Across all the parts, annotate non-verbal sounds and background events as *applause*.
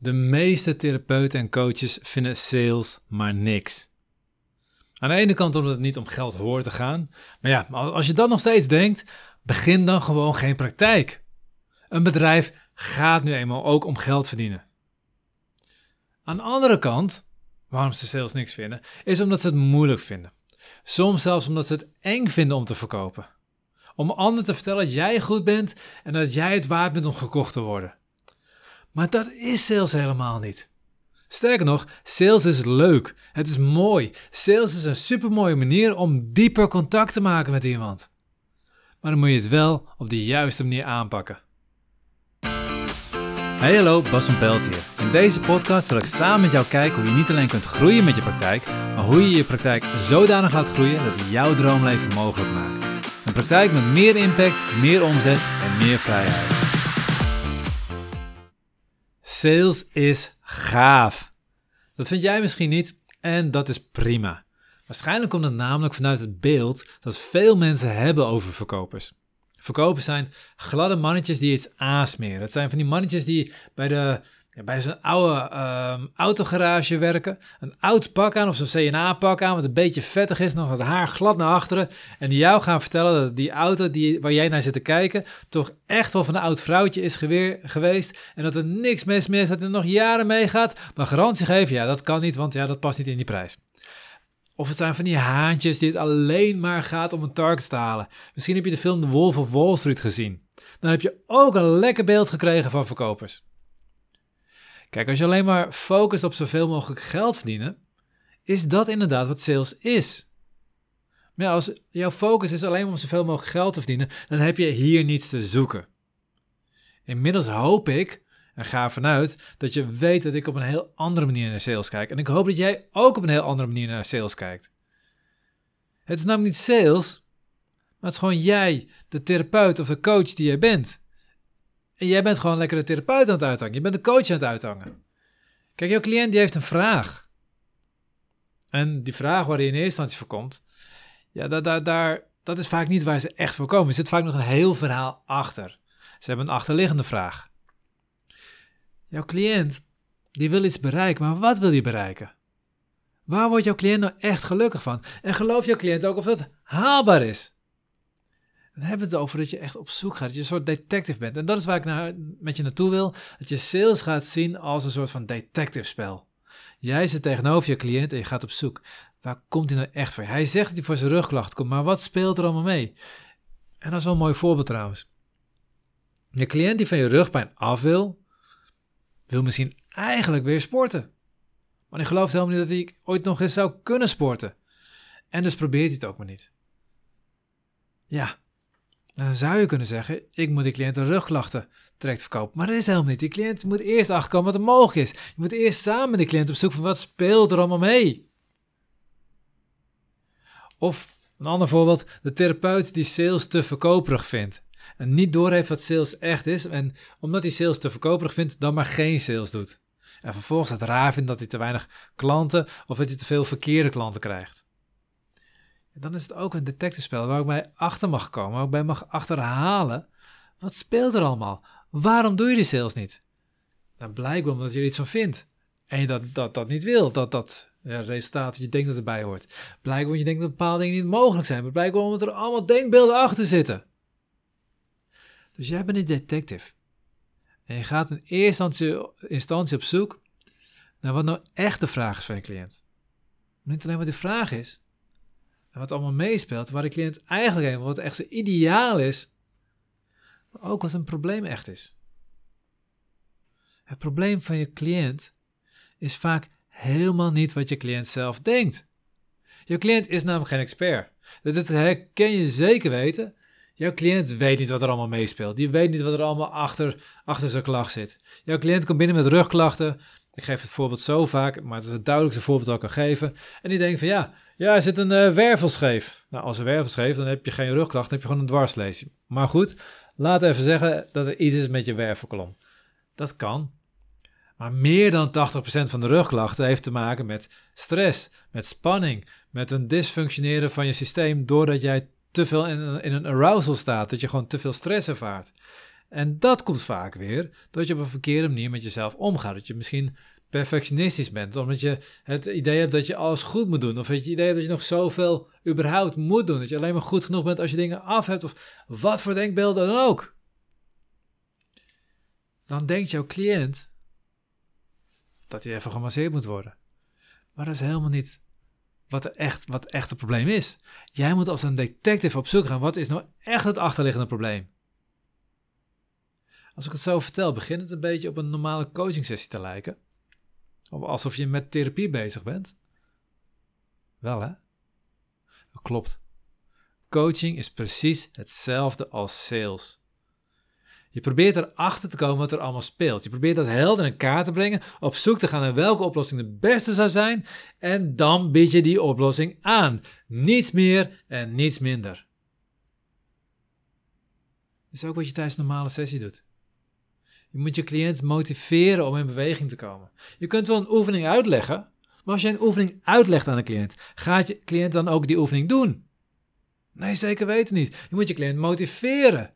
De meeste therapeuten en coaches vinden sales maar niks. Aan de ene kant omdat het niet om geld hoort te gaan. Maar ja, als je dat nog steeds denkt, begin dan gewoon geen praktijk. Een bedrijf gaat nu eenmaal ook om geld verdienen. Aan de andere kant, waarom ze sales niks vinden, is omdat ze het moeilijk vinden. Soms zelfs omdat ze het eng vinden om te verkopen. Om anderen te vertellen dat jij goed bent en dat jij het waard bent om gekocht te worden. Maar dat is sales helemaal niet. Sterker nog, sales is leuk. Het is mooi. Sales is een supermooie manier om dieper contact te maken met iemand. Maar dan moet je het wel op de juiste manier aanpakken. Hey hallo, Bas van Pelt hier. In deze podcast wil ik samen met jou kijken hoe je niet alleen kunt groeien met je praktijk, maar hoe je je praktijk zodanig laat groeien dat het jouw droomleven mogelijk maakt. Een praktijk met meer impact, meer omzet en meer vrijheid. Sales is gaaf. Dat vind jij misschien niet en dat is prima. Waarschijnlijk komt het namelijk vanuit het beeld dat veel mensen hebben over verkopers. Verkopers zijn gladde mannetjes die iets aansmeren. Het zijn van die mannetjes die bij de bij zo'n oude uh, autogarage werken. Een oud pak aan of zo'n CNA-pak aan, wat een beetje vettig is, nog het haar glad naar achteren. En die jou gaan vertellen dat die auto die, waar jij naar zit te kijken, toch echt wel van een oud vrouwtje is geweest. En dat er niks mis mee is, dat er nog jaren meegaat. Maar garantie geven, ja, dat kan niet, want ja, dat past niet in die prijs. Of het zijn van die haantjes die het alleen maar gaat om een target te halen. Misschien heb je de film The Wolf of Wall Street gezien. Dan heb je ook een lekker beeld gekregen van verkopers. Kijk, als je alleen maar focust op zoveel mogelijk geld verdienen, is dat inderdaad wat sales is. Maar ja, als jouw focus is alleen om zoveel mogelijk geld te verdienen, dan heb je hier niets te zoeken. Inmiddels hoop ik, en ga ervan uit, dat je weet dat ik op een heel andere manier naar sales kijk. En ik hoop dat jij ook op een heel andere manier naar sales kijkt. Het is namelijk niet sales, maar het is gewoon jij, de therapeut of de coach die jij bent. En jij bent gewoon lekker de therapeut aan het uithangen. Je bent de coach aan het uithangen. Kijk, jouw cliënt die heeft een vraag. En die vraag waar hij in eerste instantie voor komt, ja, daar, daar, daar, dat is vaak niet waar ze echt voor komen. Er zit vaak nog een heel verhaal achter. Ze hebben een achterliggende vraag. Jouw cliënt, die wil iets bereiken, maar wat wil je bereiken? Waar wordt jouw cliënt nou echt gelukkig van? En geloof jouw cliënt ook of dat haalbaar is? Dan hebben we het over dat je echt op zoek gaat, dat je een soort detective bent. En dat is waar ik naar, met je naartoe wil, dat je sales gaat zien als een soort van detective spel. Jij zit tegenover je cliënt en je gaat op zoek. Waar komt hij nou echt voor? Hij zegt dat hij voor zijn rugklacht komt, maar wat speelt er allemaal mee? En dat is wel een mooi voorbeeld trouwens. Je cliënt die van je rugpijn af wil, wil misschien eigenlijk weer sporten. Maar hij gelooft helemaal niet dat hij ooit nog eens zou kunnen sporten. En dus probeert hij het ook maar niet. Ja, dan zou je kunnen zeggen, ik moet die cliënt een rugklachten direct verkopen. Maar dat is helemaal niet. Die cliënt moet eerst achterkomen wat er mogelijk is. Je moet eerst samen met de cliënt op zoek van wat speelt er allemaal mee. Of een ander voorbeeld, de therapeut die sales te verkoperig vindt. En niet doorheeft wat sales echt is. En omdat hij sales te verkoperig vindt, dan maar geen sales doet. En vervolgens het raar vindt dat hij te weinig klanten of dat hij te veel verkeerde klanten krijgt dan is het ook een detectivespel waar ik bij achter mag komen, waar ik bij mag achterhalen. Wat speelt er allemaal? Waarom doe je die sales niet? Dan blijkbaar omdat je er iets van vindt. En je dat, dat, dat niet wil, dat dat ja, resultaat dat je denkt dat erbij hoort. Blijkbaar omdat je denkt dat bepaalde dingen niet mogelijk zijn, maar blijkbaar omdat er allemaal denkbeelden achter zitten. Dus jij bent een detective. En je gaat in eerste instantie op zoek naar wat nou echt de vraag is van je cliënt. niet alleen wat de vraag is, wat allemaal meespeelt, waar de cliënt eigenlijk heen, wat echt zijn ideaal is, maar ook wat een probleem echt is. Het probleem van je cliënt is vaak helemaal niet wat je cliënt zelf denkt. Je cliënt is namelijk geen expert. Dat herken je zeker weten. Jouw cliënt weet niet wat er allemaal meespeelt. Die weet niet wat er allemaal achter, achter zijn klacht zit. Jouw cliënt komt binnen met rugklachten. Ik geef het voorbeeld zo vaak, maar het is het duidelijkste voorbeeld dat ik kan geven. En die denkt van ja, ja, er zit een uh, wervel scheef. Nou, als een wervel scheef, dan heb je geen rugklacht, dan heb je gewoon een dwarslesie. Maar goed, laat even zeggen dat er iets is met je wervelkolom. Dat kan. Maar meer dan 80% van de rugklachten heeft te maken met stress, met spanning, met een dysfunctioneren van je systeem doordat jij te veel in, in een arousal staat, dat je gewoon te veel stress ervaart. En dat komt vaak weer dat je op een verkeerde manier met jezelf omgaat. Dat je misschien perfectionistisch bent, omdat je het idee hebt dat je alles goed moet doen. Of het idee hebt dat je nog zoveel überhaupt moet doen. Dat je alleen maar goed genoeg bent als je dingen af hebt. Of wat voor denkbeelden dan ook. Dan denkt jouw cliënt dat hij even gemasseerd moet worden. Maar dat is helemaal niet wat, er echt, wat echt het probleem is. Jij moet als een detective op zoek gaan. Wat is nou echt het achterliggende probleem? Als ik het zo vertel, begint het een beetje op een normale coaching sessie te lijken. Of alsof je met therapie bezig bent. Wel hè? Dat klopt. Coaching is precies hetzelfde als sales. Je probeert erachter te komen wat er allemaal speelt. Je probeert dat helder in kaart te brengen, op zoek te gaan naar welke oplossing de beste zou zijn en dan bied je die oplossing aan. Niets meer en niets minder. Dat is ook wat je tijdens een normale sessie doet. Je moet je cliënt motiveren om in beweging te komen. Je kunt wel een oefening uitleggen, maar als je een oefening uitlegt aan een cliënt, gaat je cliënt dan ook die oefening doen? Nee, zeker weten niet. Je moet je cliënt motiveren.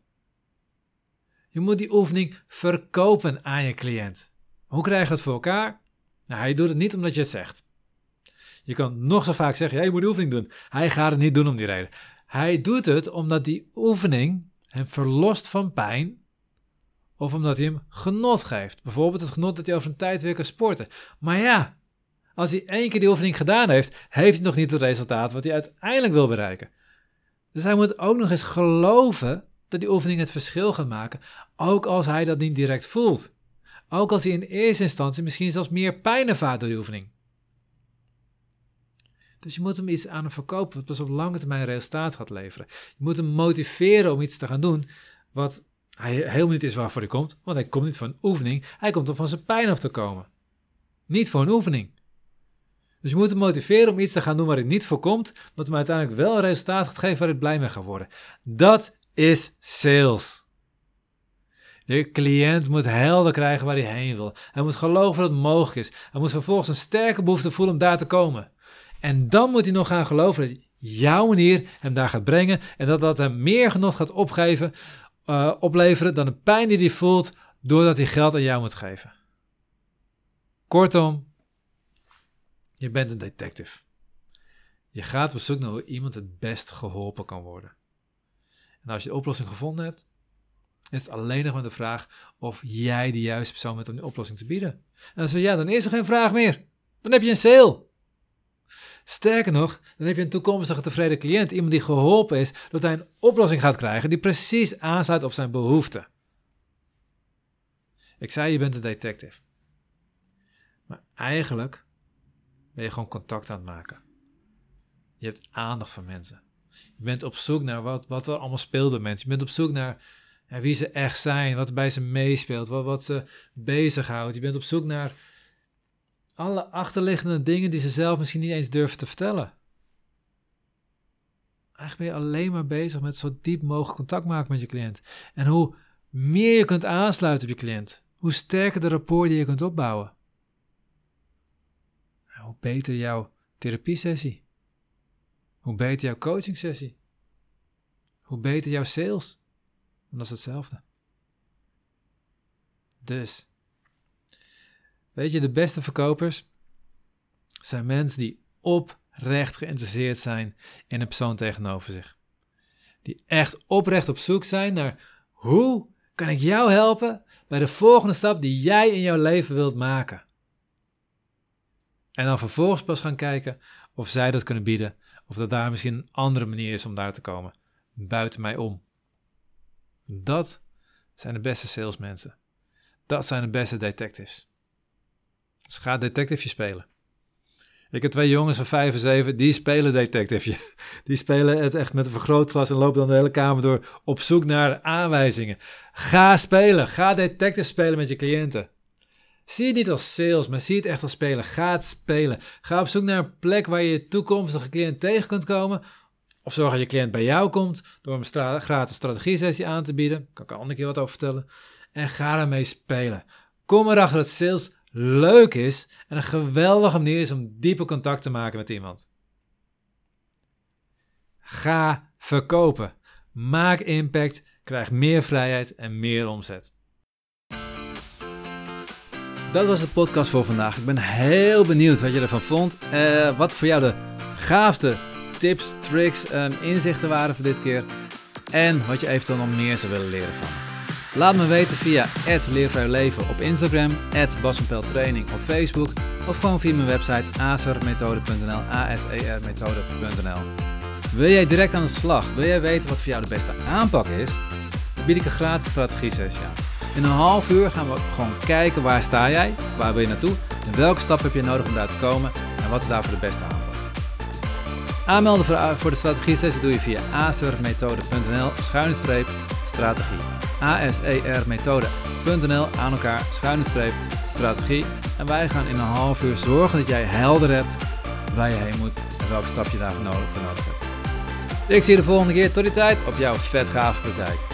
Je moet die oefening verkopen aan je cliënt. Hoe krijg je dat voor elkaar? Nou, hij doet het niet omdat je het zegt. Je kan nog zo vaak zeggen, ja, je moet de oefening doen. Hij gaat het niet doen om die reden. Hij doet het omdat die oefening hem verlost van pijn of omdat hij hem genot geeft. Bijvoorbeeld het genot dat hij over een tijd weer kan sporten. Maar ja, als hij één keer die oefening gedaan heeft, heeft hij nog niet het resultaat wat hij uiteindelijk wil bereiken. Dus hij moet ook nog eens geloven dat die oefening het verschil gaat maken, ook als hij dat niet direct voelt. Ook als hij in eerste instantie misschien zelfs meer pijn ervaart door die oefening. Dus je moet hem iets aan hem verkopen wat pas op lange termijn resultaat gaat leveren. Je moet hem motiveren om iets te gaan doen wat hij helemaal niet is waarvoor hij komt, want hij komt niet voor een oefening, hij komt om van zijn pijn af te komen. Niet voor een oefening. Dus je moet hem motiveren om iets te gaan doen waar hij niet voor komt, wat hem uiteindelijk wel een resultaat gaat geven waar hij blij mee gaat worden. Dat is sales. De cliënt moet helder krijgen waar hij heen wil. Hij moet geloven dat het mogelijk is. Hij moet vervolgens een sterke behoefte voelen om daar te komen. En dan moet hij nog gaan geloven dat jouw manier hem daar gaat brengen en dat dat hem meer genot gaat opgeven, uh, opleveren dan de pijn die hij voelt doordat hij geld aan jou moet geven. Kortom, je bent een detective. Je gaat op zoek naar hoe iemand het best geholpen kan worden. En als je de oplossing gevonden hebt, is het alleen nog maar de vraag of jij de juiste persoon bent om die oplossing te bieden. En dan zeg ja, dan is er geen vraag meer. Dan heb je een sale. Sterker nog, dan heb je een toekomstige tevreden cliënt, iemand die geholpen is dat hij een oplossing gaat krijgen die precies aansluit op zijn behoeften. Ik zei, je bent een detective. Maar eigenlijk ben je gewoon contact aan het maken. Je hebt aandacht voor mensen. Je bent op zoek naar wat, wat er allemaal speelt bij mensen. Je bent op zoek naar wie ze echt zijn, wat bij ze meespeelt, wat, wat ze bezighoudt. Je bent op zoek naar alle achterliggende dingen die ze zelf misschien niet eens durven te vertellen. Eigenlijk ben je alleen maar bezig met zo diep mogelijk contact maken met je cliënt. En hoe meer je kunt aansluiten op je cliënt, hoe sterker de rapport die je kunt opbouwen. Hoe beter jouw therapiesessie. Hoe beter jouw coaching sessie. Hoe beter jouw sales. En dat is hetzelfde. Dus, weet je, de beste verkopers zijn mensen die oprecht geïnteresseerd zijn in een persoon tegenover zich. Die echt oprecht op zoek zijn naar hoe kan ik jou helpen bij de volgende stap die jij in jouw leven wilt maken. En dan vervolgens pas gaan kijken of zij dat kunnen bieden, of dat daar misschien een andere manier is om daar te komen, buiten mij om. Dat zijn de beste salesmensen. Dat zijn de beste detectives. Dus ga detective spelen. Ik heb twee jongens van 5 en 7, die spelen detective. *laughs* Die spelen het echt met een vergrootglas en lopen dan de hele kamer door op zoek naar aanwijzingen. Ga spelen. Ga detective spelen met je cliënten. Zie het niet als sales, maar zie het echt als spelen. Ga het spelen. Ga op zoek naar een plek waar je je toekomstige cliënt tegen kunt komen. Of zorg dat je cliënt bij jou komt door een gratis strategie-sessie aan te bieden. Daar kan ik een andere keer wat over vertellen. En ga ermee spelen. Kom erachter dat sales leuk is en een geweldige manier is om diepe contact te maken met iemand. Ga verkopen. Maak impact. Krijg meer vrijheid en meer omzet. Dat was de podcast voor vandaag. Ik ben heel benieuwd wat je ervan vond. Uh, wat voor jou de gaafste tips, tricks en inzichten waren voor dit keer. En wat je eventueel nog meer zou willen leren van Laat me weten via Leven op Instagram, Training op Facebook of gewoon via mijn website asermethode.nl, asermethode.nl. Wil jij direct aan de slag? Wil jij weten wat voor jou de beste aanpak is? Dan bied ik een gratis strategie sessie aan. In een half uur gaan we gewoon kijken waar sta jij, waar wil je naartoe en welke stap heb je nodig om daar te komen en wat is daarvoor de beste aanpak. Aanmelden voor de strategie sessie doe je via asermethode.nl schuine streep strategie. asermethode.nl aan elkaar schuine streep strategie. En wij gaan in een half uur zorgen dat jij helder hebt waar je heen moet en welke stap je daarvoor nodig, voor nodig hebt. Ik zie je de volgende keer. Tot die tijd op jouw vet gave praktijk.